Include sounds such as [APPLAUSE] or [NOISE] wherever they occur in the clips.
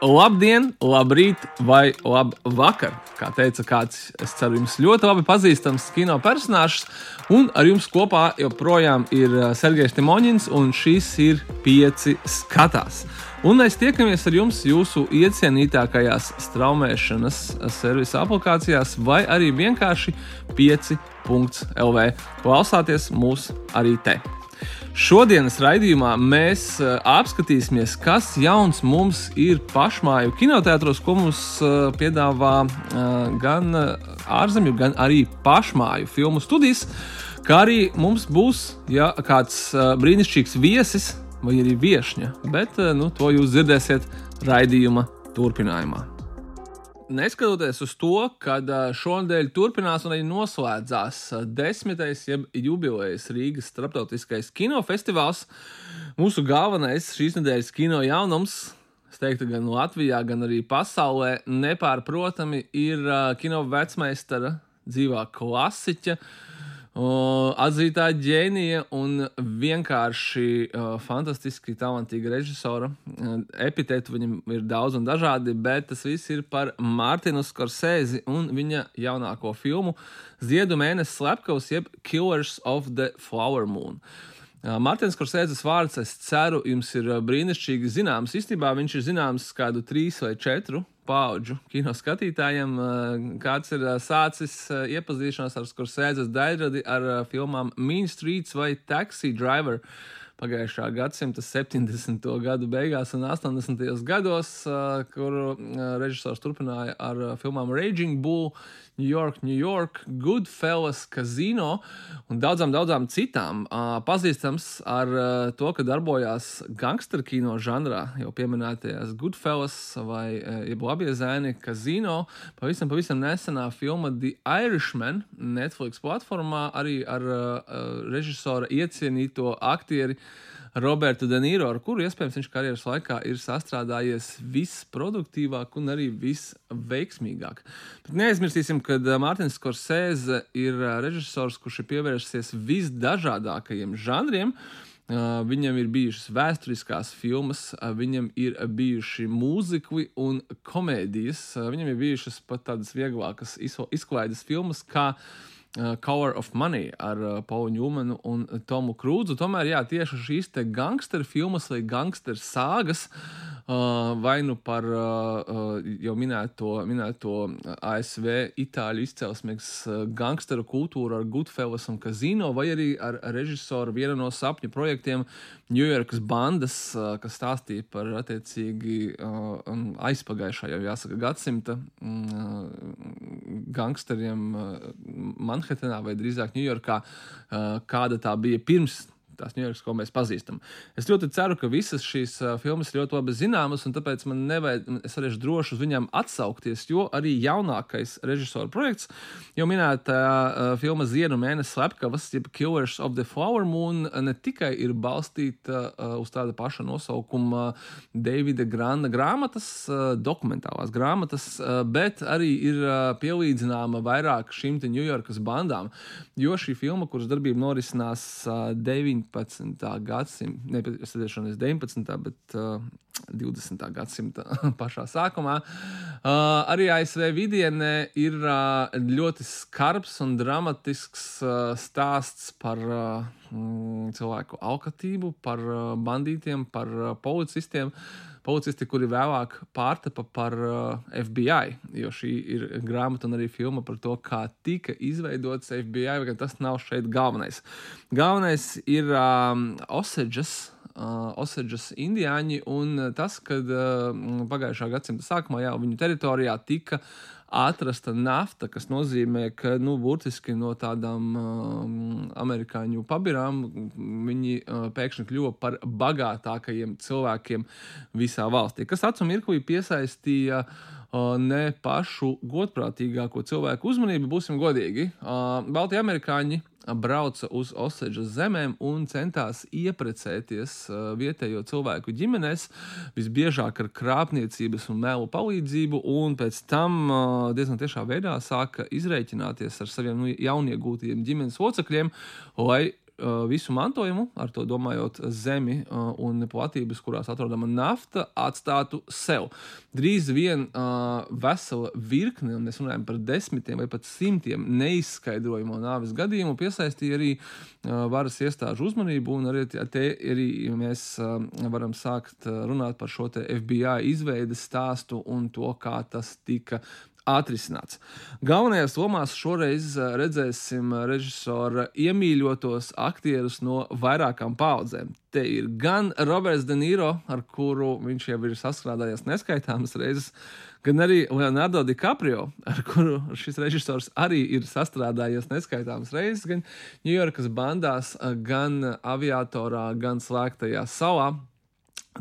Labdien, labrīt, vai labvakar! Kā teica kāds, es ceru, jums ļoti labi pazīstams kino personāžs. Un ar jums kopā joprojām ir uh, Sergejs Timoņins, un šis ir pieci skatās. Un mēs tiekamies ar jums jūsu iecienītākajās straumēšanas servisa aplikācijās, vai arī vienkārši 5.lv. Klausāties mūs arī te! Šodienas raidījumā mēs uh, apskatīsimies, kas jauns mums ir pašmāju kinoteātros, ko mums uh, piedāvā uh, gan ārzemju, gan arī pašmāju filmu studijas. Kā arī mums būs ja, kāds brīnišķīgs viesis vai arī viesņa, bet nu, to jūs dzirdēsiet raidījuma turpinājumā neskatoties uz to, ka šonadēļ turpinās un arī noslēdzās desmitais jeb jubilejas Rīgas starptautiskais kinofestivāls, mūsu galvenais šīs nedēļas kino jaunums. Es teiktu, gan Latvijā, gan arī pasaulē nepārprotami ir kino vecmeistara dzīvā klasiķa uh, atzītā ģēnija un vienkārši uh, fantastiski talantīga režisora. Uh, epitētu viņam ir daudz un dažādi, bet tas viss ir par Mārtiņu Skorsēzi un viņa jaunāko filmu Ziedu mēnesis slepkavs, jeb Killers of the Flower Moon. Uh, Mārtiņš Korsēdzes vārds, es ceru, jums ir brīnišķīgi zināms. Īstenībā viņš ir zināms kādu trīs vai četru paudžu kino skatītājiem. Eh, kāds ir eh, sācis eh, iepazīšanās ar Skursēdzes daļradi ar filmām Mean Streets vai Taxi Driver pagājušā gadsimta 70. gadu beigās un 80. gados, kuru režisors turpināja ar filmām Raging Bull, New York, New York, Goodfellas, Casino un daudzām, daudzām citām. Pazīstams ar to, ka darbojās gangsteru kino žanrā, jau pieminētajās Goodfellas vai jeb labie zēni Casino. Pavisam, pavisam nesenā filma The Irishman Netflix platformā arī ar režisora iecienīto aktieri. Robertu Denīro, ar kuru iespējams viņš karjeras laikā ir sastrādājies visproduktīvāk un arī visveiksmīgāk. Bet neaizmirsīsim, ka Mārtiņš Skorsēze ir režisors, kurš ir pievērsies visdažādākajiem žanriem. Uh, viņam ir bijušas vēsturiskās filmas, viņam ir bijuši mūzikli un komēdijas, viņam ir bijušas pat tādas vieglākas izklaides filmas, kā uh, Cover of Money ar uh, Paulu Ņūmanu un Tomu Krūzu. Tomēr, jā, tieši šīs te gangsteru filmas vai gangsteru sāgas. Uh, vai nu par uh, uh, jau minēto, minēto ASV itāļu izcelsmes uh, gangsteru kultūru ar Goodfellas un Casino, vai arī ar režisoru vienu no sapņu projektiem New Yorkas bandas, uh, kas stāstīja par attiecīgi uh, aizpagājušā jau jāsaka gadsimta mm, gangsteriem Manhetenā vai drīzāk Ņujorkā, kāda tā bija pirms tās Ņujorkas, ko mēs pazīstam. Es ļoti ceru, ka visas šīs filmas ir ļoti labi zināmas, un tāpēc man nevajag, es varēšu droši uz viņām atsaukties, jo arī jaunākais režisora projekts, jau minēta uh, filma Zienu mēnesis slepkavas, jeb Killers of the Flower Moon, ne tikai ir balstīta uh, uz tāda paša nosaukuma Davida Granda grāmatas, uh, dokumentālās grāmatas, uh, bet arī ir uh, pielīdzināma vairāk šīm Ņujorkas bandām, jo šī filma, kuras darbība norisinās uh, 19. 19. gadsimta, nevis 19. bet uh, 20. gadsimta [LAUGHS] pašā sākumā. Uh, arī ASV vidienē ir uh, ļoti skarbs un dramatisks uh, stāsts par uh, cilvēku alkatību, par uh, bandītiem, par uh, policistiem. Policisti, kuri vēlāk pārtapa par uh, FBI, jo šī ir grāmata un arī filma par to, kā tika izveidots FBI, vai tas nav šeit galvenais. Galvenais ir um, Oseģas uh, Oseģas indiāņi, un tas, kad uh, pagājušā gadsimta sākumā jau viņu teritorijā tika atrasta nafta, kas nozīmē, ka nu, burtiski no tādām um, amerikāņu pabirām viņi uh, pēkšņi kļuva par bagātākajiem cilvēkiem visā valstī, kas acu mirklī piesaistīja uh, ne pašu godprātīgāko cilvēku uzmanību, būsim godīgi. Baltijas amerikāņi brauca uz Oseģas zemēm un centās ieprecēties vietējo cilvēku ģimenēs, visbiežāk ar krāpniecības un melu palīdzību, un pēc tam diezgan tiešā veidā sāka izreikināties ar saviem nu, jauniegūtiem ģimenes locekļiem, lai visu mantojumu, ar to domājot zemi uh, un platības, kurās atrodama nafta, atstātu sev. Drīz vien uh, vesela virkne, un mēs runājam par desmitiem vai pat simtiem neizskaidrojamo nāves gadījumu, piesaistīja arī uh, varas iestāžu uzmanību, un arī, te, arī mēs uh, varam sākt runāt par šo FBI izveides stāstu un to, kā tas tika atrisināts. Galvenajās lomās šoreiz eh, redzēsim režisora iemīļotos aktierus no vairākām paudzēm. Te ir gan Roberts De Niro, ar kuru viņš jau ir saskrādājies neskaitāmas reizes, gan arī Leonardo DiCaprio, ar kuru šis režisors arī ir sastrādājies neskaitāmas reizes, gan Ņujorkas bandās, gan aviatorā, gan slēgtajā salā.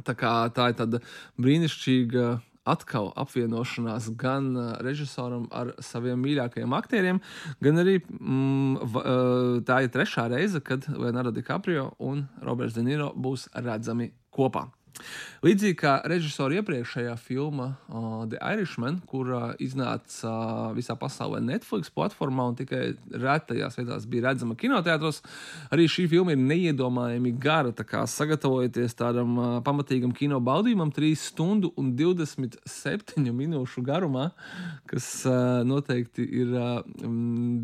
Tā, kā, tā ir tāda brīnišķīga atkal apvienošanās gan uh, režisoram ar saviem mīļākajiem aktieriem, gan arī mm, uh, tā ir trešā reize, kad Leonardo DiCaprio un Roberts De Niro būs redzami kopā. Līdzīgi kā režisora iepriekšējā filma uh, The Irishman, kur uh, iznāca uh, visā pasaulē Netflix platformā un tikai retajās vietās bija redzama kinoteātros, arī šī filma ir neiedomājami gara. Tā kā sagatavojieties tādam uh, pamatīgam kino baudījumam, 3 stundu un 27 minūšu garumā, kas uh, noteikti ir uh,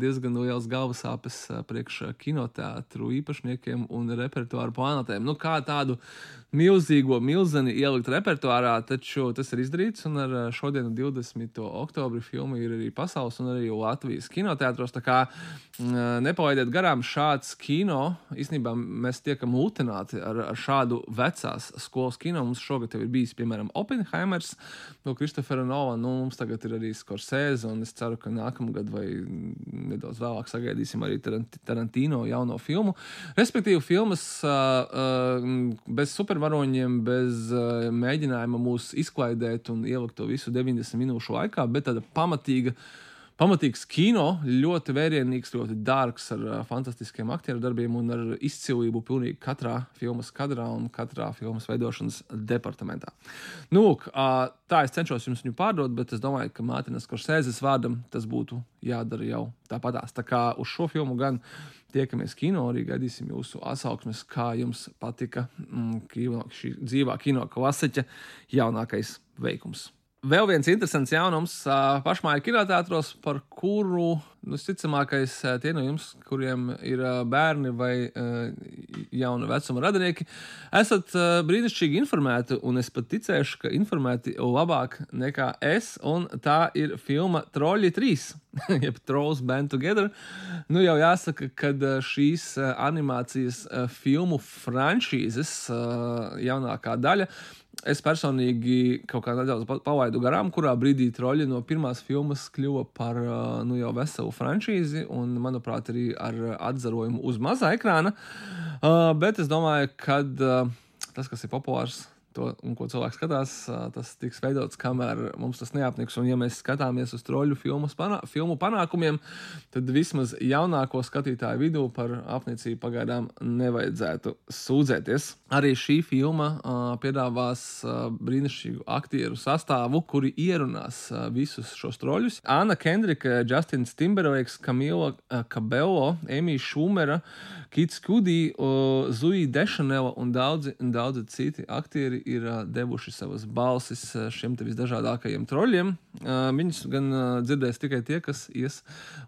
diezgan liels galvasāpes uh, priekš kinoteātru īpašniekiem un repertuāru plānotēm. Nu, kā tādu milzīgo milzeni ielikt repertuārā, taču tas ir izdarīts. Un ar šodienu, 20. oktobri, filma ir arī pasaules un arī Latvijas kinoteātros. Tā kā nepalaidiet garām šāds kino. Īsnībā mēs tiekam lutināti ar, ar šādu vecās skolas kino. Mums šogad jau ir bijis, piemēram, Oppenheimers no Kristofera Nolana. Nu, mums tagad ir arī Scorsese, un es ceru, ka nākamgad vai nedaudz vēlāk sagaidīsim arī Tarantino jauno filmu. Respektīvi, filmas uh, uh, bez supervaroņiem, bez uh, mēģinājuma mūs izklaidēt un ielikt to visu 90 minūšu laikā, bet tāda pamatīga pamatīgs kino, ļoti vērienīgs, ļoti dārgs, ar uh, fantastiskiem aktieru darbiem un ar izcilību pilnīgi katrā filmas kadrā un katrā filmas veidošanas departamentā. Nu, lūk, uh, tā es cenšos jums viņu pārdot, bet es domāju, ka Mārtiņas Korsēzes vārdam tas būtu jādara jau tāpatās. Tā kā uz šo filmu gan tiekamies kino, arī gaidīsim jūsu atsauksmes, kā jums patika mm, kino, šī dzīvā kino klasiķa jaunākais veikums. Vēl viens interesants jaunums pašmāju kinoteātros, par kuru nu, visticamākais tie no jums, kuriem ir bērni vai jauna vecuma radinieki, esat brīnišķīgi informēti, un es pat ticēšu, ka informēti labāk nekā es, un tā ir filma Troļļi 3. [LAUGHS] jeb Trolls Band Together. Nu, jau jāsaka, ka šīs animācijas filmu franšīzes jaunākā daļa es personīgi kaut kā nedaudz palaidu garām, kurā brīdī troļļi no pirmās filmas kļuva par nu, jau veselu franšīzi, un, manuprāt, arī ar atzarojumu uz mazā ekrāna. Uh, bet es domāju, ka uh, tas, kas ir populārs to, un ko cilvēks skatās, tas tiks veidots, kamēr mums tas neapniks. Un, ja mēs skatāmies uz troļu panā, filmu panākumiem, tad vismaz jaunāko skatītāju vidū par apniecību pagaidām nevajadzētu sūdzēties. Arī šī filma uh, piedāvās uh, brīnišķīgu aktieru sastāvu, kuri ierunās uh, visus šos troļus. Anna Kendrika, Justins Timberlakes, Kamila Kabello, Emīļa Šumera, Kits Kudī, Zuija Dešanela un daudzi, daudzi citi aktieri ir devuši savas balsis šiem visdažādākajiem troļļiem. Viņus gan dzirdēs tikai tie, kas ies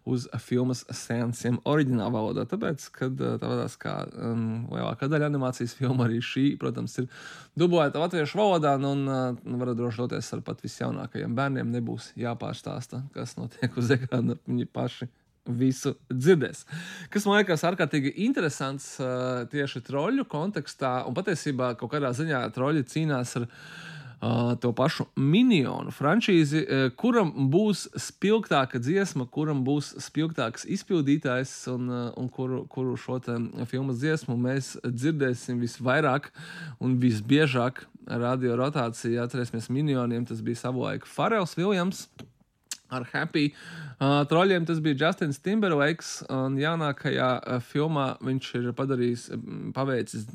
uz filmas sēnsiem oriģinālā valodā. Tāpēc, kad uh, tā vadās kā um, lielākā daļa animācijas filmu, arī šī, protams, ir dublēta latviešu valodā, nu, un uh, varat droši doties ar pat visjaunākajiem bērniem. Nebūs jāpārstāsta, kas notiek uz ekrāna. Viņi paši visu dzirdēs. Kas man liekas ārkārtīgi interesants uh, tieši troļļu kontekstā, un patiesībā kaut kādā ziņā troļļi cīnās ar uh, to pašu minionu franšīzi, uh, kuram būs spilgtāka dziesma, kuram būs spilgtāks izpildītājs, un, uh, un kuru, kuru šo filmu dziesmu mēs dzirdēsim visvairāk un visbiežāk radio rotācijā. Atcerēsimies, minioniem tas bija savulaik Farels Viljams ar Happy. Uh, troļļiem tas bija Justins Timberlakes, un jaunākajā uh, filmā viņš ir padarījis, paveicis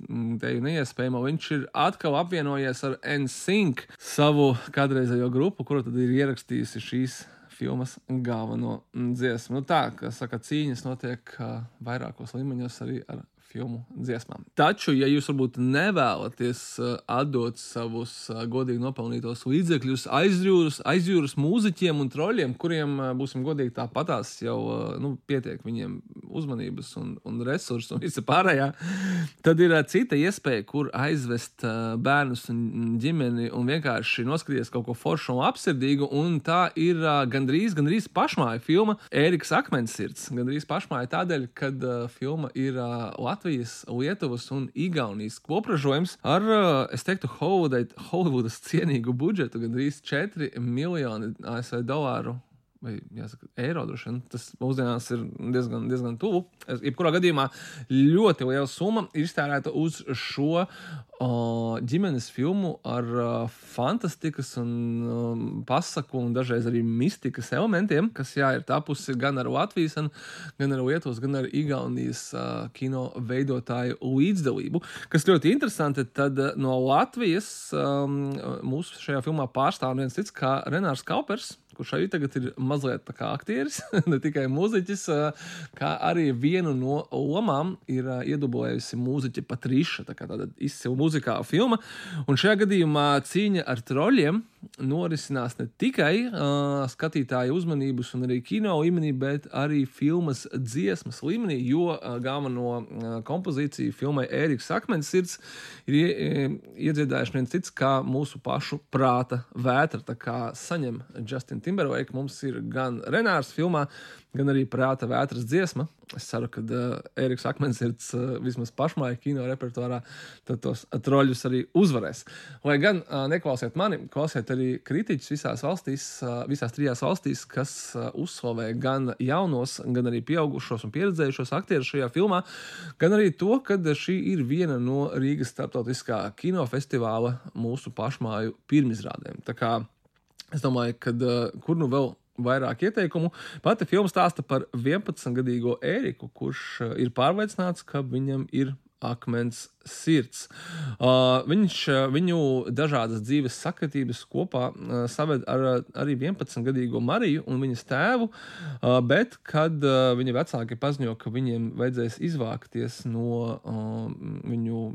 teju neiespējamo. Viņš ir atkal apvienojies ar NSYNC, savu kādreizējo grupu, kuru tad ir ierakstījusi šīs filmas galveno dziesmu. Nu, tā, kā saka, cīņas notiek uh, vairākos līmeņos arī ar filmu dziesmām. Taču, ja jūs varbūt nevēlaties uh, atdot savus uh, godīgi nopelnītos līdzekļus aizjūras, aizjūras mūziķiem un troļiem, kuriem, uh, būsim godīgi, tāpatās jau nu, pietiek viņiem uzmanības un, un resursu un visa pārējā, tad ir cita iespēja, kur aizvest bērnus un ģimeni un vienkārši noskatīties kaut ko foršu un apsirdīgu. Un tā ir gandrīz, gandrīz pašmāja filma Ēriks Akmensirds. Gandrīz pašmāja tādēļ, ka filma ir Latvijas, Lietuvas un Igaunijas kopražojums ar, es teiktu, Hollywoodas cienīgu budžetu, gandrīz 4 miljoni ASV dolāru vai jāsaka, eiro droši vien. Tas mūsdienās ir diezgan, diezgan tuvu. Jebkurā gadījumā ļoti liela summa ir iztērēta uz šo o, ģimenes filmu ar o, fantastikas un o, pasaku un dažreiz arī mistikas elementiem, kas jā, ir tapusi gan ar Latvijas, gan ar Lietuvas, gan ar Igaunijas o, kino veidotāju līdzdalību. Kas ļoti interesanti, tad no Latvijas o, mūsu šajā filmā pārstāv viens cits kā Renārs Kaupers kurš arī tagad ir mazliet kā aktieris, [LAUGHS] ne tikai mūziķis, kā arī vienu no lomām ir iedubulējusi mūziķa Patriša. Tā kā tāda izcila muzikāla filma. Un šajā gadījumā cīņa ar troļļiem norisinās ne tikai uh, skatītāju uzmanības un arī kino līmenī, bet arī filmas dziesmas līmenī, jo uh, galveno uh, kompozīciju filmai Ēriks Akmens sirds ir ie, iedziedājuši viens cits kā mūsu pašu prāta vētra. Tā kā saņem Justin Timberlake, mums ir gan Renārs filmā, gan arī prāta vētras dziesma. Es ceru, ka uh, Eriks Akmens ir uh, vismaz pašmāja kino repertuārā, tos troļļus arī uzvarēs. Lai gan uh, neklausiet mani, klausiet arī kritiķus visās valstīs, uh, visās trijās valstīs, kas uh, uzslavē gan jaunos, gan arī pieaugušos un pieredzējušos aktierus šajā filmā, gan arī to, ka šī ir viena no Rīgas starptautiskā kinofestivāla mūsu pašmāju pirmizrādēm. Tā kā es domāju, ka uh, kur nu vēl vairāk ieteikumu. Pati filma stāsta par 11-gadīgo Ēriku, kurš eh, ir pārliecināts, ka viņam ir akmens sirds. Uh, viņš uh, viņu dažādas dzīves sakritības kopā uh, saved ar arī 11-gadīgo Mariju un viņas tēvu, uh, bet kad uh, viņa vecāki paziņo, ka viņiem vajadzēs izvākties no uh, viņu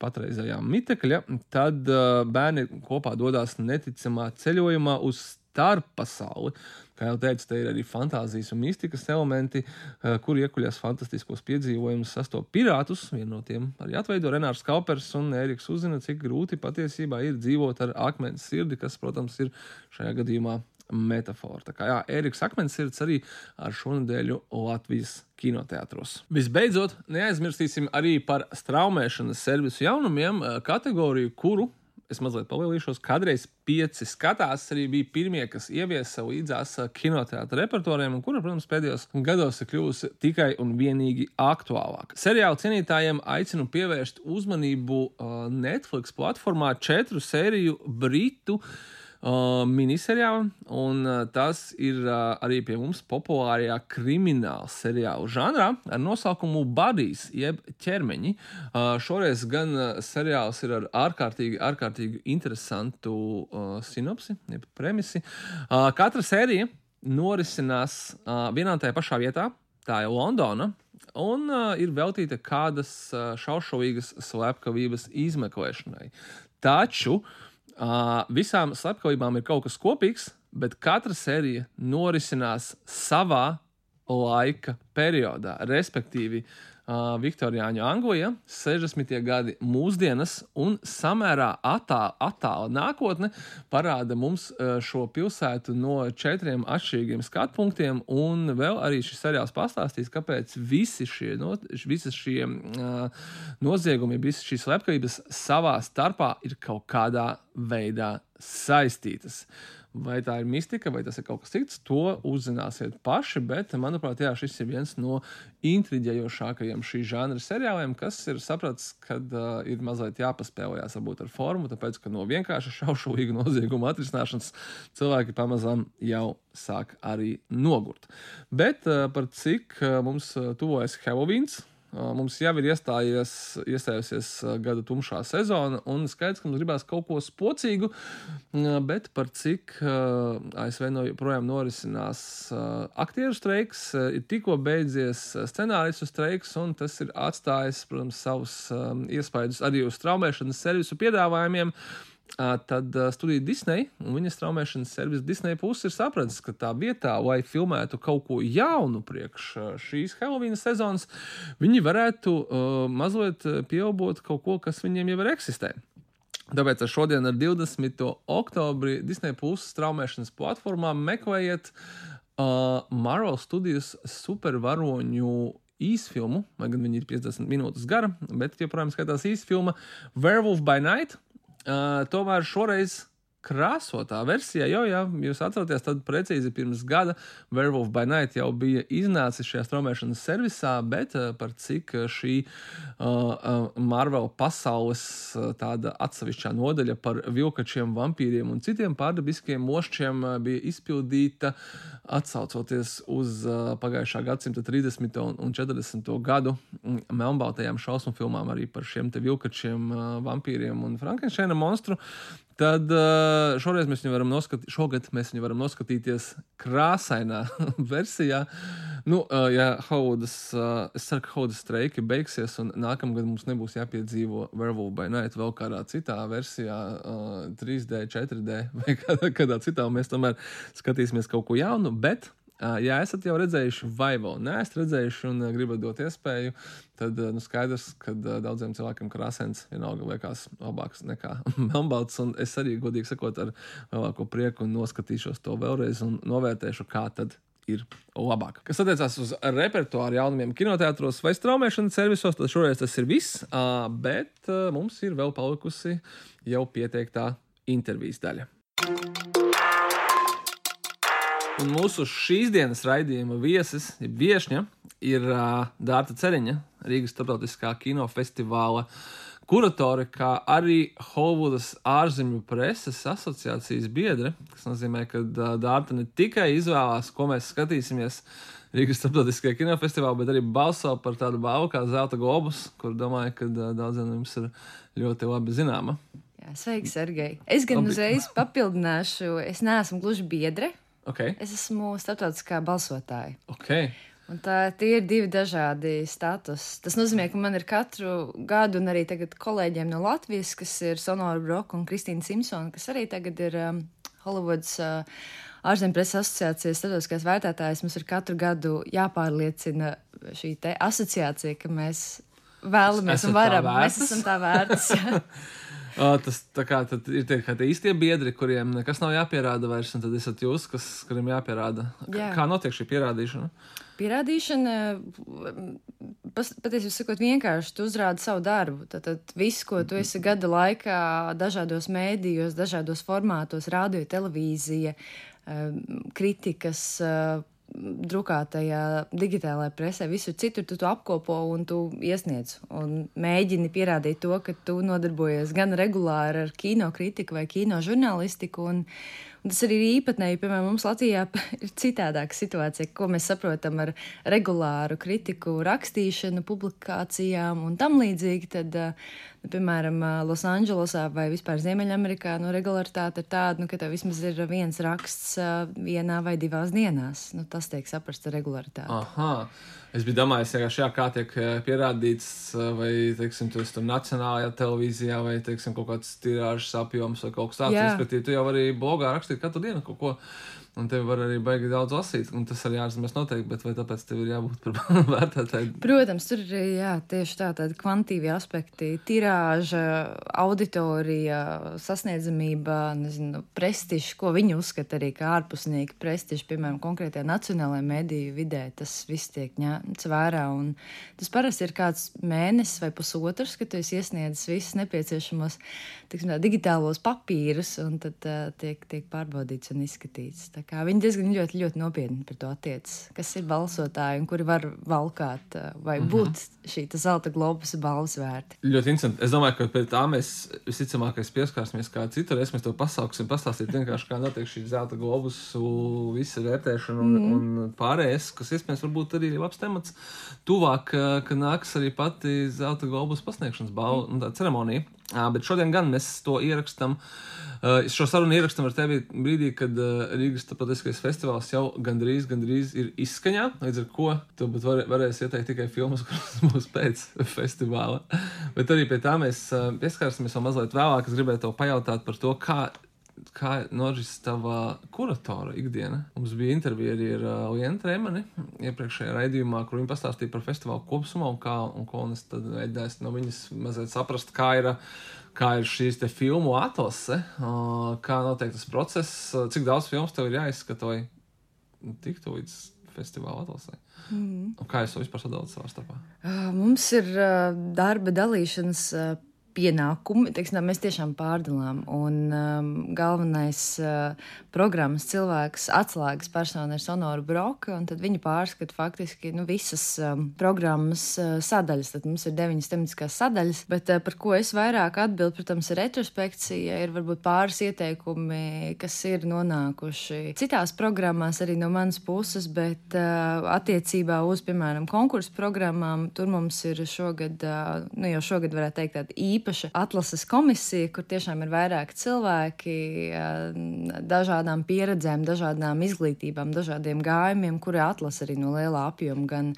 patreizējā mitekļa, tad uh, bērni kopā dodas neticamā ceļojumā uz starp pasauli. Kā jau teicu, te ir arī fantāzijas un mistikas elementi, eh, kur iekuļās fantastiskos piedzīvojumus, sastopas pirātus. Vienu no tiem arī atveido Renārs Kaupers un Ēriks uzzina, cik grūti patiesībā ir dzīvot ar akmens sirdi, kas, protams, ir šajā gadījumā metāfora. Tā kā jā, Eriks Akmensirds arī ar šonadēļu Latvijas kinoteātros. Visbeidzot, neaizmirsīsim arī par straumēšanas servisu jaunumiem, eh, kategoriju, kuru es mazliet palielīšos. Kādreiz pieci skatās arī bija pirmie, kas ieviesa līdzās uh, kinoteātra repertuāriem, un kura, protams, pēdējos gados ir kļuvusi tikai un vienīgi aktuālāka. Seriāla cienītājiem aicinu pievērst uzmanību uh, Netflix platformā četru sēriju britu miniseriālu, un tas ir arī pie mums populārajā krimināla seriāla žanrā ar nosaukumu Badijas, jeb ķermeņi. Šoreiz gan seriāls ir ar ārkārtīgi, ārkārtīgi interesantu sinopsi, jeb premisi. Katra sērija norisinās vienā un tajā pašā vietā. Tā ir Londona, un uh, ir veltīta kādas uh, šaušalīgas slepkavības izmeklēšanai. Taču uh, Uh, visām slepkavībām ir kaut kas kopīgs, bet katra sērija norisinās savā laika periodā. Respektīvi, uh, Viktorijāņu Anglija, 60. gadi mūsdienas un samērā attāla, nākotne parāda mums uh, šo pilsētu no četriem atšķirīgiem skatu punktiem, un vēl arī šis seriāls pastāstīs, kāpēc visi šie, no, visi šie uh, noziegumi, visas šīs slepkavības savā starpā ir kaut kādā veidā saistītas. Vai tā ir mistika, vai tas ir kaut kas cits, to uzzināsiet paši. Bet, manuprāt, jā, šis ir viens no intriģējošākajiem šī žanra seriāliem, kas ir sapratis, ka uh, ir mazliet jāpaspēlējās varbūt ar formu, tāpēc, ka no vienkārša šaušalīga nozieguma atrisināšanas cilvēki pamazām jau sāk arī nogurt. Bet uh, par cik uh, mums tuvojas Helovīns, Mums jau ir iestājies, iestājusies gada tumšā sezona, un skaidrs, ka mums gribās kaut ko spocīgu, bet par cik ASV no, joprojām norisinās aktieru streiks, ir tikko beidzies scenāristu streiks, un tas ir atstājis, protams, savus iespaidus arī uz traumēšanas servisu piedāvājumiem tad studija Disney un viņas traumēšanas servisa Disney puses ir sapratis, ka tā vietā, lai filmētu kaut ko jaunu priekš šīs Halloween sezonas, viņi varētu uh, mazliet pieaubot kaut ko, kas viņiem jau ir eksistē. Tāpēc šodien, ar 20. oktobri, Disney puses traumēšanas platformā meklējiet uh, Marvel Studios supervaroņu īsfilmu, lai gan viņi ir 50 minūtes gara, bet joprojām skatās īsfilma Werewolf by Night Uh, tomēr šoreiz krāsotā versijā, jau, ja jūs atceraties, tad precīzi pirms gada Werewolf by Night jau bija iznācis šajā straumēšanas servisā, bet uh, par cik šī uh, Marvel pasaules tāda atsevišķā nodaļa par vilkačiem, vampīriem un citiem pārdabiskiem mošķiem bija izpildīta atsaucoties uz uh, pagājušā gadsimta 30. un 40. gadu mm, melnbaltajām šausmu filmām arī par šiem te vilkačiem, uh, vampīriem un Frankensteina monstru. Tad šoreiz mēs viņu varam noskatīties, šogad mēs viņu varam noskatīties krāsainā [LAUGHS] versijā. Nu, ja Haudas, es ceru, ka Haudas streiki beigsies, un nākamgad mums nebūs jāpiedzīvo Werewolf by Night vēl kādā citā versijā, uh, 3D, 4D vai [LAUGHS] kādā, kādā citā. Mēs tomēr skatīsimies kaut ko jaunu, bet Ja esat jau redzējuši, vai vēl neesat redzējuši, un gribat dot iespēju, tad nu, skaidrs, ka daudziem cilvēkiem krāsains vienalga liekas labāks nekā [LAUGHS] melnbalts. Es arī, godīgi sakot, ar lielāko prieku noskatīšos to vēlreiz un novērtēšu, kā tad ir labāk. Kas attiecās uz repertuāru jaunumiem kinoteātros vai straumēšanas servisos, tad šoreiz tas ir viss, bet mums ir vēl palikusi jau pieteiktā intervijas daļa. Un mūsu šīs dienas raidījuma viesis, viesņa, ir uh, Dārta Ceriņa, Rīgas starptautiskā kinofestivāla kuratore, kā arī Holivudas ārzemju preses asociācijas biedre. Tas nozīmē, ka uh, Dārta ne tikai izvēlās, ko mēs skatīsimies Rīgas starptautiskajā kinofestivālā, bet arī balso par tādu balvu kā Zelta globus, kur domāju, ka uh, daudziem no jums ir ļoti labi zināma. Jā, sveiki, Sergei. Es gan Labi. uzreiz papildināšu, es neesmu gluži biedre. Okay. Es esmu starptautiskā balsotāja. Okay. Un tā, tie ir divi dažādi statusi. Tas nozīmē, ka man ir katru gadu, un arī tagad kolēģiem no Latvijas, kas ir Sonora Broka un Kristīna Simpsona, kas arī tagad ir um, Hollywoods uh, ārzemju preses asociācijas starptautiskais vērtētājs, mums ir katru gadu jāpārliecina šī asociācija, ka mēs vēlamies un varam. Mēs esam tā vērts. [LAUGHS] Uh, tas kā, ir tie, tie īstie biedri, kuriem nekas nav jāpierāda vairs, un tad esat jūs, kas, kuriem jāpierāda. Jā. Kā notiek šī pierādīšana? Pierādīšana, patiesībā sakot, vienkārši tu uzrādi savu darbu. Tad, tad viss, ko tu esi gada laikā, dažādos mēdījos, dažādos formātos, radio, televīzija, kritikas, drukātajā digitālajā presē, visur citur tu to apkopo un tu iesniedz un mēģini pierādīt to, ka tu nodarbojies gan regulāri ar kino kritiku vai kino žurnālistiku. Un, un tas arī ir īpatnēji, piemēram, mums Latvijā [LAUGHS] ir citādāka situācija, ko mēs saprotam ar regulāru kritiku, rakstīšanu, publikācijām un tam līdzīgi. Tad, nu, piemēram, Losandželosā vai vispār Ziemeļamerikā, nu, regularitāte ir tāda, nu, ka tev vismaz ir viens raksts vienā vai divās dienās. Nu, tas tiek saprasts ar regularitāti. Aha. Es biju domājis, ka šajā kā tiek pierādīts, vai, teiksim, tas tur nacionālajā televīzijā, vai, teiksim, kaut kāds tirāžas apjoms vai kaut kas tāds. Respektīvi, tu jau arī blogā rakstīt katru dienu kaut ko. Un tev var arī baigi daudz lasīt, un tas arī ārzemēs noteikti, bet vai tāpēc tev ir jābūt par [LAUGHS] vērtētāju? Protams, tur ir jā, tieši tā, tādi kvantīvi aspekti - tirāža, auditorija, sasniedzamība, nezinu, prestižs, ko viņi uzskata arī kā ārpusnieki prestižs, piemēram, konkrētajā nacionālajā mediju vidē. Tas viss tiek ņemts vērā, un tas parasti ir kāds mēnesis vai pusotrs, kad tu esi iesniedzis visus nepieciešamos, tiksim tā, digitālos papīrus, un tad uh, tiek, tiek pārbaudīts un izskatīts. Viņi diezgan ļoti, ļoti nopietni par to attiecas. Kas ir balsotāji un kuri var valkāt vai mm -hmm. būt šī zelta globusa balvas vērti? Ļoti interesanti. Es domāju, ka pie tā mēs visticamākais pieskārsimies kā citur. Es mēs to pasauksim, pastāstīt vienkārši, kā notiek šī zelta globusu visa vērtēšana un, mm. un pārējais, kas iespējams varbūt arī labs temats. Tuvāk, ka nāks arī pati zelta globusa pasniegšanas balva mm. tā ceremonija. Bet šodien gan mēs to ierakstām. Uh, šo sarunu ierakstām ar tevi brīdī, kad Rīgas starptautiskais festivāls jau gandrīz, gandrīz ir izskaņā. Līdz ar to tu var, varēsi ieteikt tikai filmas, [LAUGHS] kuras būs pēc festivāla. Bet arī pie tā mēs pieskārsimies vēl mazliet vēlāk. Es gribēju tev pajautāt par to, kā kā noris tava kuratora ikdiena. Mums bija intervija arī ar uh, Lienu Trēmani iepriekšējā raidījumā, kur viņa pastāstīja par festivālu kopumā un kā, un ko es tad mēģināju no viņas mazliet saprast, kā ir, kā ir šīs filmu atlase, uh, kā notiek tas process, uh, cik daudz filmas tev ir jāizskata, lai tiktu līdz festivāla atlasē. Mm. Un kā jūs to vispār sadalāt savā starpā? Uh, mums ir uh, darba dalīšanas uh, pienākumi, teiksim, mēs tiešām pārdalām. Un um, galvenais uh, programmas cilvēks, atslēgas persona ir Sonora Broka, un tad viņa pārskata faktiski nu, visas um, programmas uh, sadaļas. Tad mums ir deviņas tematiskās sadaļas, bet uh, par ko es vairāk atbildu, protams, ir retrospekcija, ir varbūt pāris ieteikumi, kas ir nonākuši citās programmās arī no manas puses, bet uh, attiecībā uz, piemēram, konkursu programmām, tur mums ir šogad, uh, nu jau šogad varētu teikt tāda īpa īpaša atlases komisija, kur tiešām ir vairāki cilvēki, dažādām pieredzēm, dažādām izglītībām, dažādiem gājumiem, kuri atlasa arī no liela apjoma gan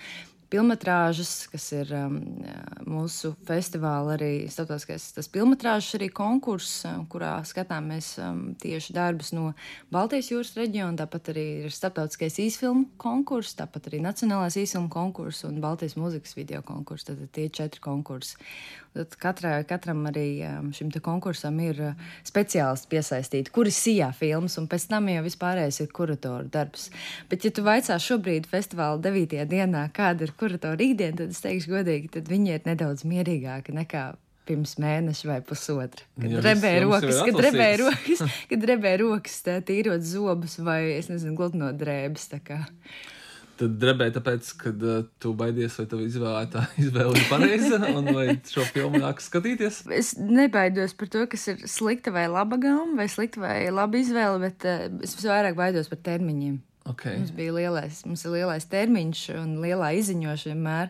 filmas, kas ir um, mūsu festivāla arī starptautiskais tas filmas arī konkurss, kurā skatāmies um, tieši darbus no Baltijas jūras reģiona. Tāpat arī ir starptautiskais īsfilmu konkurss, tāpat arī Nacionālais īsfilmu konkurss un Baltijas mūzikas video konkurss. Tad tie četri konkursi. Tad katrai, katram arī um, šim konkursam ir uh, speciālisti piesaistīti, kuri sijā filmas, un pēc tam jau vispārējais ir kuratoru darbs. Bet, ja tu vaicā šobrīd festivāla 9. dienā, kāda ir kuratora ikdiena, tad es teikšu godīgi, tad viņi ir nedaudz mierīgāki nekā pirms mēneša vai pusotra. Kad drebēja rokas, kad drebēja rokas, [LAUGHS] kad drebēja rokas, tīrot zobus vai, es nezinu, gludinot drēbes. Tad drebēji tāpēc, ka uh, tu baidies, vai tava izvēlētā [LAUGHS] izvēle ir pareiza, un vai šo filmu nāks skatīties? Es nebaidos par to, kas ir slikta vai laba gama, vai slikta vai laba izvēle, bet uh, es vairāk baidos par termiņiem. Okay. Mums bija lielais, mums ir lielais termiņš un lielā izziņošana vienmēr.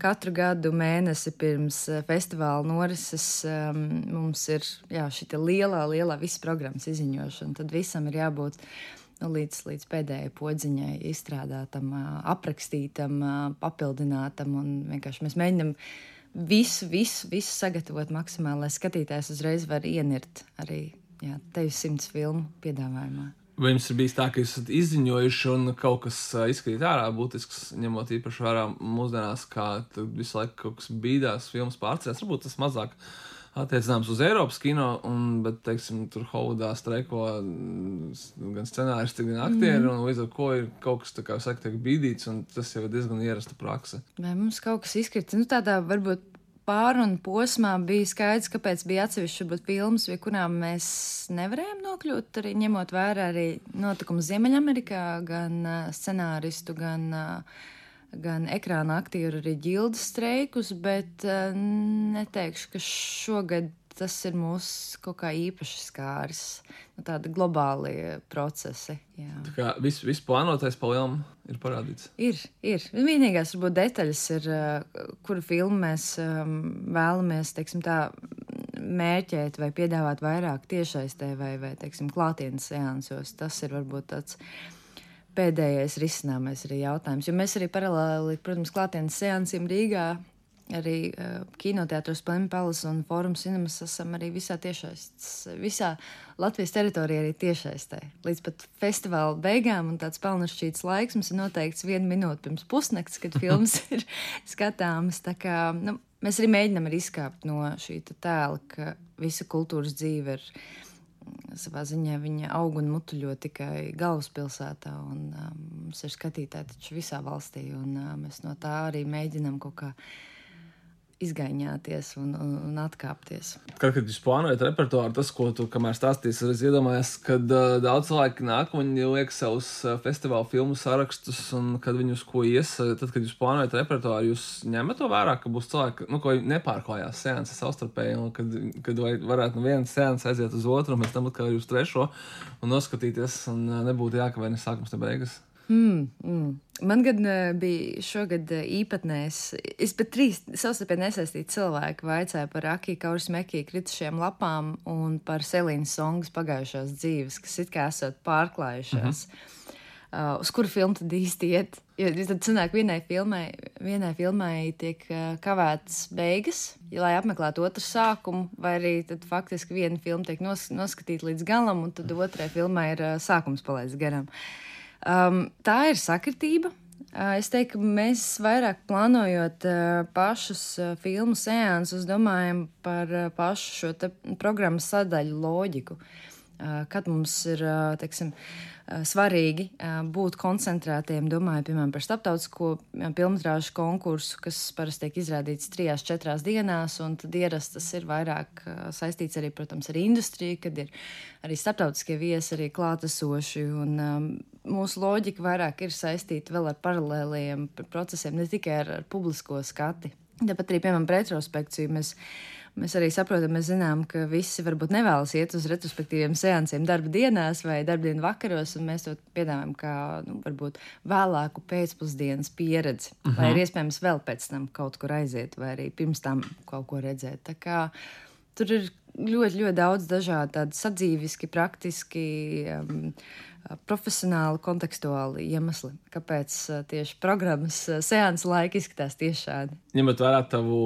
Katru gadu mēnesi pirms uh, festivāla norises um, mums ir jā, šī lielā, lielā visas programmas izziņošana. Tad visam ir jābūt līdz, līdz pēdējai podziņai izstrādātam, aprakstītam, papildinātam. Vienkārši mēs mēģinām visu, visu, visu sagatavot maksimāli, lai skatītājs uzreiz var ienirt arī jā, tevis simts filmu piedāvājumā. Vai jums ir bijis tā, ka esat izziņojuši un kaut kas izkrīt ārā būtisks, ņemot īpaši vērā mūsdienās, kā visu laiku kaut kas bīdās, filmas pārcēlās, varbūt tas mazāk attiecināms uz Eiropas kino, un, bet, teiksim, tur Holidā streiko mm, gan scenāristi, gan aktieri, mm. un līdz ar to ir kaut kas, tā kā saka, tiek bīdīts, un tas jau ir diezgan ierasta praksa. Vai mums kaut kas izkrits, nu tādā varbūt pārunu posmā bija skaidrs, kāpēc bija atsevišķi varbūt filmas, pie kurām mēs nevarējām nokļūt, arī ņemot vērā arī notikumu Ziemeļamerikā, gan uh, scenāristu, gan uh, gan ekrāna aktieru, arī ģildes streikus, bet uh, neteikšu, ka šogad tas ir mūsu kaut kā īpaši skāris. Nu, tādi globāli procesi. Jā. Tā kā viss vis plānotais pa lielam ir parādīts. Ir, ir. Vienīgās, varbūt, detaļas ir, uh, kuru filmu mēs um, vēlamies, teiksim tā, mērķēt vai piedāvāt vairāk tiešaistē vai, vai teiksim, klātienes seansos. Tas ir varbūt tāds pēdējais risināmais arī jautājums. Jo mēs arī paralēli, protams, klātienes seansiem Rīgā, arī uh, kinoteātros Plempelis un Fórum Cinemas esam arī visā tiešais, visā Latvijas teritorijā arī tiešaistē. Līdz pat festivāla beigām un tāds pelnušķīts laiks mums ir noteikts vienu minūti pirms pusnakts, kad [LAUGHS] filmas ir skatāmas. Tā kā, nu, mēs arī mēģinam arī izkāpt no šī tēla, ka visa kultūras dzīve ir savā ziņā viņa aug un mutuļo tikai galvaspilsētā. Un, um, mums ir skatītāji taču visā valstī, un uh, mēs no tā arī mēģinām kaut kā izgaņāties un, un, un atkāpties. Kad, kad jūs plānojat repertuāru, tas, ko tu kamēr stāstīsi, es iedomājos, ka uh, daudz cilvēku nāk, viņi liek savus uh, festivāla filmu sarakstus, un kad viņi uz ko ies, uh, tad, kad jūs plānojat repertuāru, jūs ņemat to vērā, ka būs cilvēki, nu, ko nepārklājās seanses savstarpēji, un kad, kad varētu no vienas seanses aiziet uz otru, un pēc tam atkal uz trešo, un noskatīties, un uh, nebūtu jākavē ne sākums, ne beigas. Mm, mm. Man gan uh, bija šogad uh, īpatnējs. Es pat trīs savstarpēji nesaistīti cilvēki vaicāju par Akiju Kauras Mekiju kritušiem lapām un par Selīnas songas pagājušās dzīves, kas it kā esot pārklājušās. Mm -hmm. Uh, uz kuru filmu tad īsti iet? Jo tad sanāk, vienai filmai, vienai filmai tiek uh, kavētas beigas, lai apmeklētu otru sākumu, vai arī tad faktiski viena filma tiek nos, noskatīta līdz galam, un tad otrai filmai ir uh, sākums palaists garām. Uh, Um, tā ir sakritība. Uh, es teiktu, ka mēs vairāk plānojot uh, pašus uh, filmu sēnus, domājam par pašu šo programmas sadaļu loģiku. Kad mums ir, teiksim, svarīgi būt koncentrētiem, domāju, piemēram, par starptautisko filmu konkursu, kas parasti tiek izrādīts trijās, četrās dienās, un tad ierasts tas ir vairāk saistīts arī, protams, ar industriju, kad ir arī starptautiskie viesi arī klātesoši. Un, um, mūsu loģika vairāk ir saistīta vēl ar paralēliem procesiem, ne tikai ar, ar publisko skati. Tāpat arī, piemēram, retrospekciju mēs, mēs arī saprotam, mēs zinām, ka visi varbūt nevēlas iet uz retrospektīviem seansiem darba dienās vai darbdienu vakaros, un mēs to piedāvājam kā, nu, varbūt vēlāku pēcpusdienas pieredzi, uh -huh. vai ir iespējams vēl pēc tam kaut kur aiziet, vai arī pirms tam kaut ko redzēt. Tā kā tur ir ļoti, ļoti daudz dažādu tādu sadzīviski, praktiski. Um, profesionāli, kontekstuāli iemesli, kāpēc tieši programmas seansa laika izskatās tieši šādi. Ņemot vērā tavu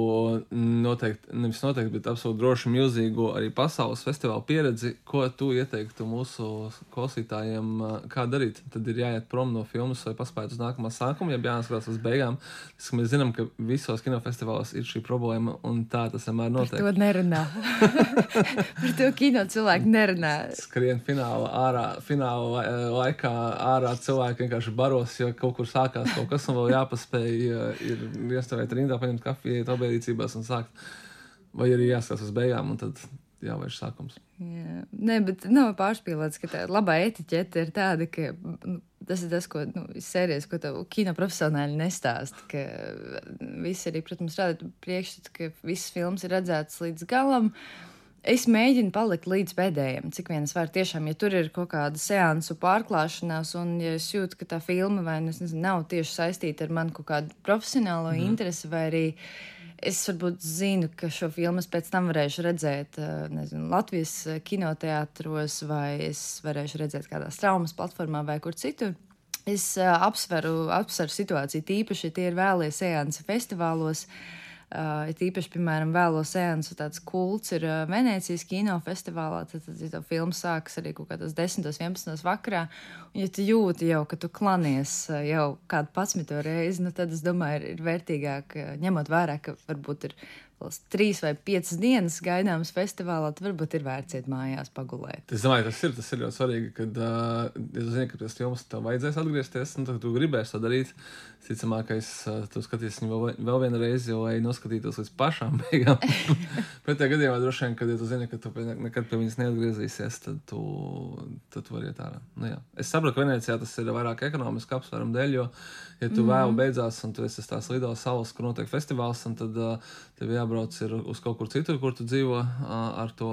noteikti, nevis noteikti, bet absolūti droši milzīgo arī pasaules festivāla pieredzi, ko tu ieteiktu mūsu klausītājiem, kā darīt? Tad ir jāiet prom no filmas vai paspēt uz nākamā sākuma, ja jāskatās uz beigām. Tas, mēs zinām, ka visos kinofestivālos ir šī problēma, un tā tas vienmēr notiek. Par to nerunā. [LAUGHS] Par to kino cilvēki nerunā. Skrien fināla ārā, fināla laikā ārā cilvēki vienkārši baros, jo kaut kur sākās kaut kas, un vēl jāpaspēj ir iestāvēt rindā, paņemt kafiju, iet obēdīcībās un sākt. Vai arī jāskatās uz beigām, un tad jāvērš sākums. Jā. Nē, bet nav pārspīlēts, ka tā labā etiķete ir tāda, ka nu, tas ir tas, ko nu, sērijas, ko tev kino profesionāļi nestāst. Ka visi arī, protams, rāda priekšstatu, ka visas filmas ir redzētas līdz galam. Uh, Es mēģinu palikt līdz pēdējiem, cik vien es varu. Tiešām, ja tur ir kaut kāda seansu pārklāšanās, un ja es jūtu, ka tā filma vai nu, nezinu, nav tieši saistīta ar manu kaut kādu profesionālo mm. interesi, vai arī es varbūt zinu, ka šo filmu es pēc tam varēšu redzēt eh, nezinu, Latvijas kinoteātros, vai es varēšu redzēt kādā traumas platformā vai kur citur. Es uh, apsveru, apsveru situāciju, tīpaši, ja tie ir vēlie seansi festivālos. Uh, Uh, it īpaši, piemēram, vēlo sēnes, tāds kults ir uh, Venecijas kinofestivālā. Tad, tad ja filmas sākas arī kaut kādos 10, 11 vakarā. Un, ja tu jūti jau, ka tu klanies uh, jau kādu pasmito reizi, nu, tad es domāju, ir, ir vērtīgāk, uh, ņemot vērā, ka varbūt ir trīs vai piecas dienas gaidāmas festivālā, tad varbūt ir vērts iet mājās pagulēt. Es domāju, tas ir, tas ir ļoti svarīgi, kad, uh, tu zini, ka pēc filmas tev vajadzēs atgriezties, nu, tad tu gribēsi to darīt. Ticamākais, uh, tu skaties viņu vēl, vēl vienu reizi, lai noskatītos līdz pašām [LAUGHS] beigām. Pretējā gadījumā droši vien, kad ja tu zini, ka tu nekad pie viņas neatgriezīsies, tad tu, tad tu vari iet ārā. Nu, jā. es saprotu, ka Venecijā tas ir vairāk ekonomiski apsvērumu dēļ, jo, ja tu mm vēl beidzās un tu esi tās lidos salas, kur notiek festivāls, tad uh, tev jābrauc uz kaut kur citur, kur tu dzīvo ar to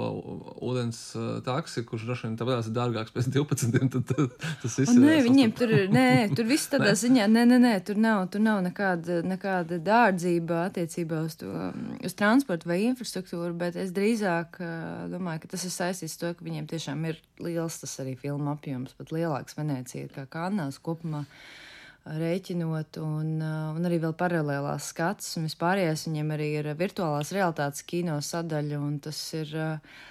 ūdens taksi, kurš droši vien tāpēc ir dārgāks pēc 12. Tad, tad, tas viss ir. Nē, viņiem tur, nē, tur viss tādā [LAUGHS] nē. ziņā, nē, nē, nē, tur nav, tur nav nekāda, nekāda dārdzība attiecībā uz, to, uz transportu vai infrastruktūru, bet es drīzāk domāju, ka tas ir saistīts ar to, ka viņiem tiešām ir liels tas arī filmu apjoms, pat lielāks Venecija kā Kānās kopumā. Uh, rēķinot, un, uh, un arī vēl paralēlās skats, un vispārējais viņiem arī ir virtuālās realitātes kino sadaļa, un tas ir. Uh,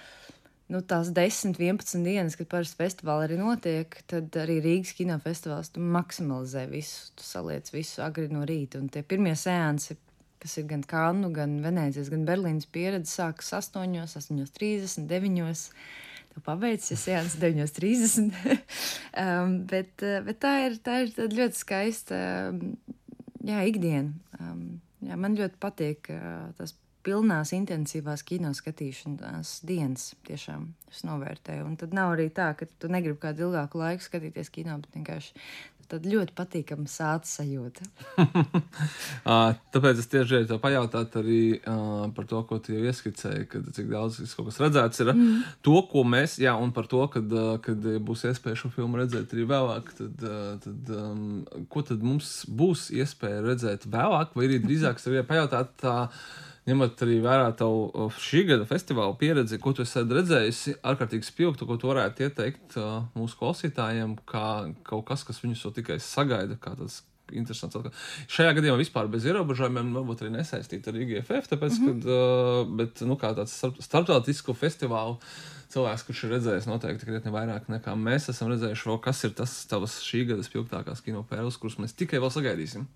nu, tās 10, 11 dienas, kad parasti festivāli arī notiek, tad arī Rīgas kinofestivāls tu maksimalizē visu, tu saliec visu agri no rīta. Un tie pirmie sēnesi, kas ir gan Kannu, gan Venēcijas, gan Berlīnas pieredze, sākas 8, 8, 39 pabeidzis, ja Jānis 9.30. um, bet, uh, bet tā ir, tā ir ļoti skaista jā, ikdiena. Um, jā, man ļoti patīk uh, tas pilnās, intensīvās kino skatīšanās dienas. Tiešām es novērtēju. Un tad nav arī tā, ka tu negribi kādu ilgāku laiku skatīties kino, bet vienkārši Tad ļoti patīkama sāta sajūta. [LAUGHS] Tāpēc es tieši gribēju pajautāt arī uh, par to, ko tu jau ieskicēji, kad cik daudz kaut kas redzēts ir. Mm. To, ko mēs, jā, un par to, kad, uh, kad būs iespēja šo filmu redzēt arī vēlāk, tad, uh, tad um, ko tad mums būs iespēja redzēt vēlāk, vai arī drīzāk sev pajautāt tā. Uh, ņemot arī vērā tavu šī gada festivāla pieredzi, ko tu esi redzējusi, ārkārtīgi spilgtu, ko tu varētu ieteikt mūsu klausītājiem, kā kaut kas, kas viņus jau tikai sagaida, kā tas interesants. Šajā gadījumā vispār bez ierobežojumiem, varbūt arī nesaistīta ar IGFF, tāpēc, mm -hmm. kad, uh, bet, nu, kā tāds starptautisku festivālu cilvēks, kurš ir redzējis noteikti krietni vairāk nekā mēs esam redzējuši, vēl kas ir tas tavas šī gada spilgtākās kino pērles, kuras mēs tikai vēl sagaidīsim.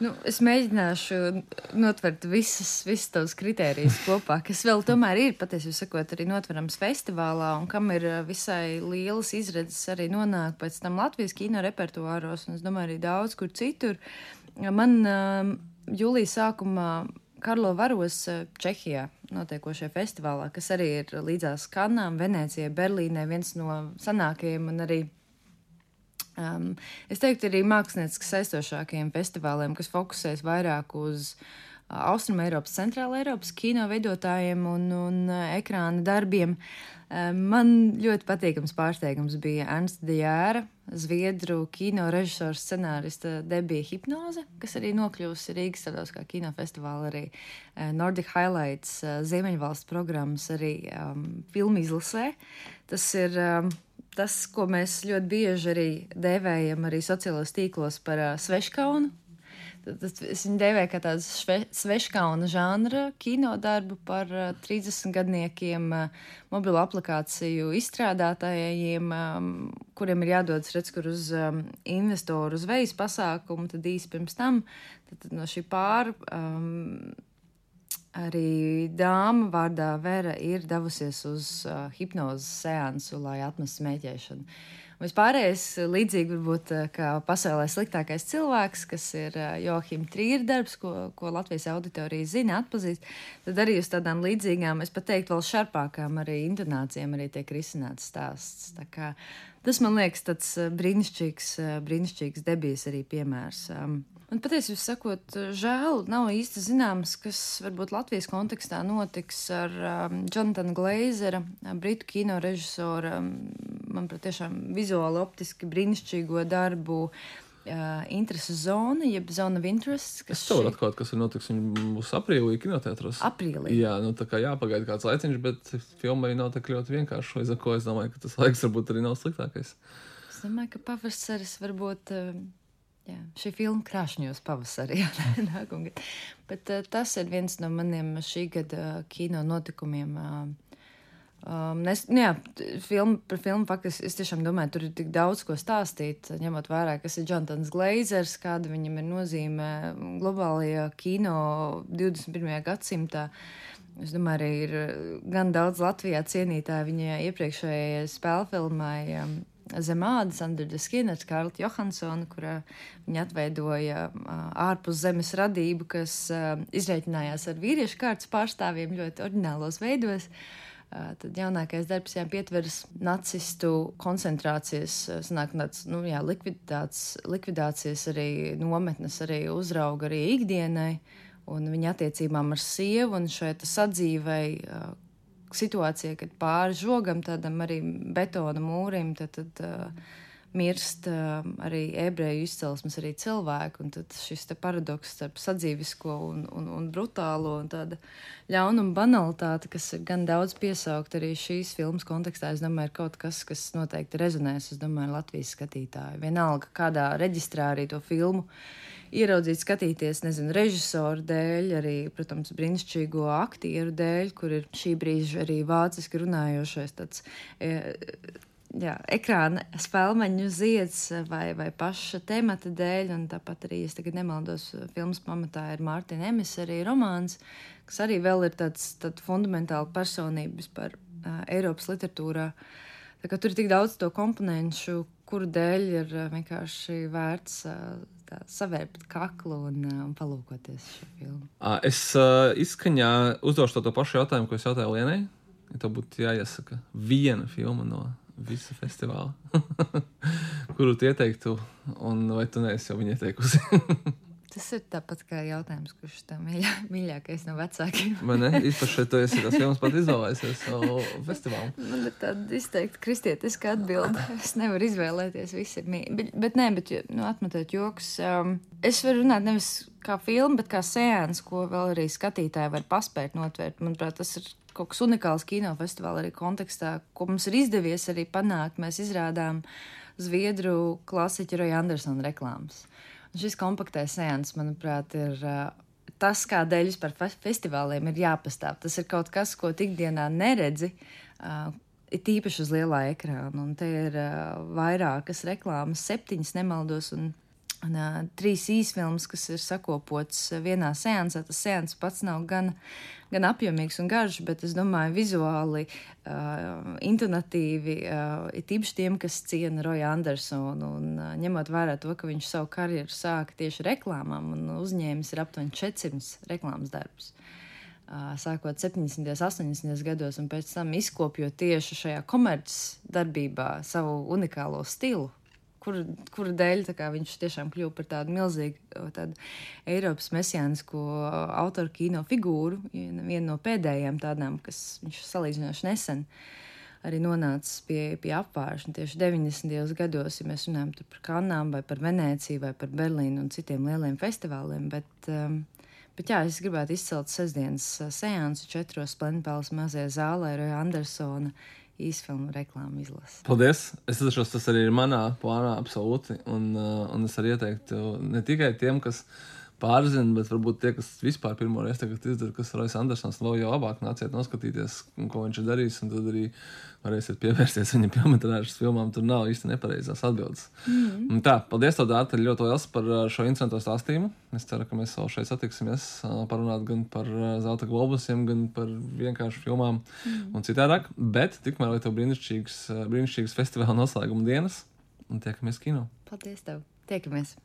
Nu, es mēģināšu notvert visas, visas tavas kritērijas kopā, kas vēl tomēr ir patiesībā sakot arī notverams festivālā un kam ir eh, visai lielas izredzes arī nonākt pēc tam Latvijas kino repertuāros un es domāju arī daudz kur citur. Man uh, jūlijas sākumā Karlo Varos eh, Čehijā notiekošajā festivālā, kas arī ir līdzās Kanām, Venecijai, Berlīnē, viens no sanākajiem un arī Um, es teiktu, arī mākslinieciski saistošākajiem festivāliem, kas fokusēs vairāk uz uh, Austrum Eiropas, Centrāla Eiropas kino veidotājiem un, un uh, ekrāna darbiem. Um, man ļoti patīkams pārsteigums bija Ernsta Dijāra, Zviedru kino režisora scenārista debija Hipnoze, kas arī nokļūsi Rīgas starptautiskā kinofestivāla, arī uh, Nordic Highlights, uh, Ziemeņvalstu programmas, arī um, filmu izlasē. Tas ir um, tas, ko mēs ļoti bieži arī dēvējam arī sociālos tīklos par uh, sveškaunu. Tad es viņu dēvēju kā tādu sveškauna žanra kino darbu par uh, 30 gadniekiem, uh, mobilo aplikāciju izstrādātājiem, um, kuriem ir jādodas redz, kur uz um, investoru uz vejas pasākumu, tad īsi pirms tam, tad, tad no šī pār. Um, Arī dāma vārdā Vera ir devusies uz uh, hipnozes seansu, lai atmestu smēķēšanu. Vispārējais līdzīgi varbūt kā pasaulē sliktākais cilvēks, kas ir uh, Johim Trīra darbs, ko, ko Latvijas auditorija zina, atpazīst, tad arī uz tādām līdzīgām, es pat teiktu, vēl šarpākām arī intonācijām arī tiek risināts stāsts. Tā kā, tas man liekas tāds brīnišķīgs, brīnišķīgs debijas arī piemērs. Um, Man patiesībā sakot, žēl, nav īsti zināms, kas varbūt Latvijas kontekstā notiks ar um, Jonatana Glazera, britu kino režisora, manuprāt, tiešām vizuāli optiski brīnišķīgo darbu. Uh, intereses zona, jeb zona of interest. Es tev varu atklāt, kas ir notiks. Viņa būs aprīlī kinoteātros. Aprīlī. Jā, nu tā kā jāpagaida kāds laiciņš, bet filmai nav tik ļoti vienkārši. Līdz ar to es domāju, ka tas laiks varbūt arī nav sliktākais. Es domāju, ka pavasaris varbūt. Uh, Jā, šī filma krāšņos pavasarī. [LAUGHS] Bet uh, tas ir viens no maniem šī gada kino notikumiem. Uh, um, es, nu jā, film, par filmu faktiski es tiešām domāju, tur ir tik daudz ko stāstīt, ņemot vērā, kas ir Jonatans Glazers, kāda viņam ir nozīme globālajā kino 21. gadsimtā. Es domāju, arī ir gan daudz Latvijā cienītāju viņa iepriekšējai spēļu filmai. Um, zem ādas, Under the Skin, ar Skarlatu Johansonu, kurā viņa atveidoja ārpus zemes radību, kas izreikinājās ar vīriešu kārtas pārstāvjiem ļoti oriģinālos veidos. Tad jaunākais darbs jau pietveras nacistu koncentrācijas, sanāk, tāds, nu, jā, likvidācijas, likvidācijas arī nometnes, arī uzrauga arī ikdienai un viņa attiecībām ar sievu un šai sadzīvei situācija, kad pāri žogam, tādam arī betona mūrim, tad, tad uh, mirst uh, arī ebreju izcelsmes arī cilvēki. Un tad šis paradoks starp sadzīvisko un, un, un brutālo un tāda ļaunuma banalitāte, kas ir gan daudz piesaukt arī šīs filmas kontekstā, es domāju, ir kaut kas, kas noteikti rezonēs, es domāju, Latvijas skatītāju. Vienalga, kādā reģistrā arī to filmu ieraudzīt, skatīties, nezinu, režisoru dēļ, arī, protams, brīnišķīgo aktieru dēļ, kur ir šī brīža arī vāciski runājošais tāds. E, jā, ekrāna spēļu zieds vai, vai paša temata dēļ, un tāpat arī, ja tagad nemaldos, filmas pamatā ir Mārtiņa Emis, arī romāns, kas arī vēl ir tāds tād fundamentāli personības par uh, Eiropas literatūrā. Tā kā tur ir tik daudz to komponentu, kuru dēļ ir vienkārši vērts tā savērpt kaklu un, un palūkoties šo filmu. Es uh, izskaņā uzdošu to, to pašu jautājumu, ko es jautāju Lienai. Ja tev būtu jāiesaka viena filma no visa festivāla, [LAUGHS] kuru tu ieteiktu, un vai tu neesi jau viņu ieteikusi? [LAUGHS] Tas ir tāpat kā jautājums, kurš tev mīļā, mīļākais no vecākiem. Man [LAUGHS] īpaši, tu esi tas filmas pat izvēlējies savu festivālu. Man ir tāda izteikti kristietiska atbilde. Es nevaru izvēlēties, ir mīļi. Bet, bet nē, bet, nu, atmetot joks, um, es varu runāt nevis kā filmu, bet kā sēns, ko vēl arī skatītāji var paspēt notvērt. Manuprāt, tas ir kaut kas unikāls kinofestivāla arī kontekstā, ko mums ir izdevies arī panākt. Mēs izrādām Zviedru klasiķu Roja Andersona reklāmas. Šis kompaktais sēns, manuprāt, ir tas, kādēļ vispār festivāliem ir jāpastāv. Tas ir kaut kas, ko ikdienā neredzi. Ir tīpaši uz lielā ekrāna, un te ir uh, vairākas reklāmas, septiņas nemaldos, un Un, uh, trīs īsfilmas, kas ir sakopotas vienā sēnesā. Tas sēnes pats nav gan, gan apjomīgs un garš, bet es domāju, vizuāli, uh, intonatīvi, uh, ir tīpaši tiem, kas ciena Roja Andersonu. Un, uh, ņemot vērā to, ka viņš savu karjeru sāka tieši reklāmām un uzņēmis ir aptuveni 400 reklāmas darbus. Uh, sākot 70. un 80. gados, un pēc tam izkopjot tieši šajā komercdarbībā savu unikālo stilu, kura, kura dēļ viņš tiešām kļuva par tādu milzīgu tādu Eiropas mesijānisku autoru kino figūru, vienu no pēdējiem tādām, kas viņš salīdzinoši nesen arī nonācis pie, pie apgājuma. Tieši 90. gados, ja mēs runājam par Kanām, vai par Venēciju, vai par Berlīnu un citiem lieliem festivāliem. Bet, um, bet jā, es gribētu izcelt sestdienas seansu četros Plenpēles mazajā zālē ar Andersona īsfilmu reklāmu izlasi. Paldies! Es atceros, tas arī ir manā plānā absolūti. Un, uh, un es arī ieteiktu ne tikai tiem, kas pārzina, bet varbūt tie, kas vispār pirmo reizi izdara, kas ir Rojas Andersons, vēl jau labāk nāciet noskatīties, ko viņš ir darījis. Tad arī varēsiet pievērsties viņa filmas filmām. Tur nav īsti nepareizās atbildes. Mm. Un tā, paldies, Dārta, ļoti liels par uh, šo interesanto stāstījumu. Es ceru, ka mēs vēl šeit satiksimies, uh, parunāt gan par uh, zelta globusiem, gan par vienkāršu filmām mm. un citādāk. Bet tikmēr, lai tev brīnišķīgs, brīnišķīgs festivāla noslēguma dienas un tiekamies kino. Paldies tev! Tiekamies!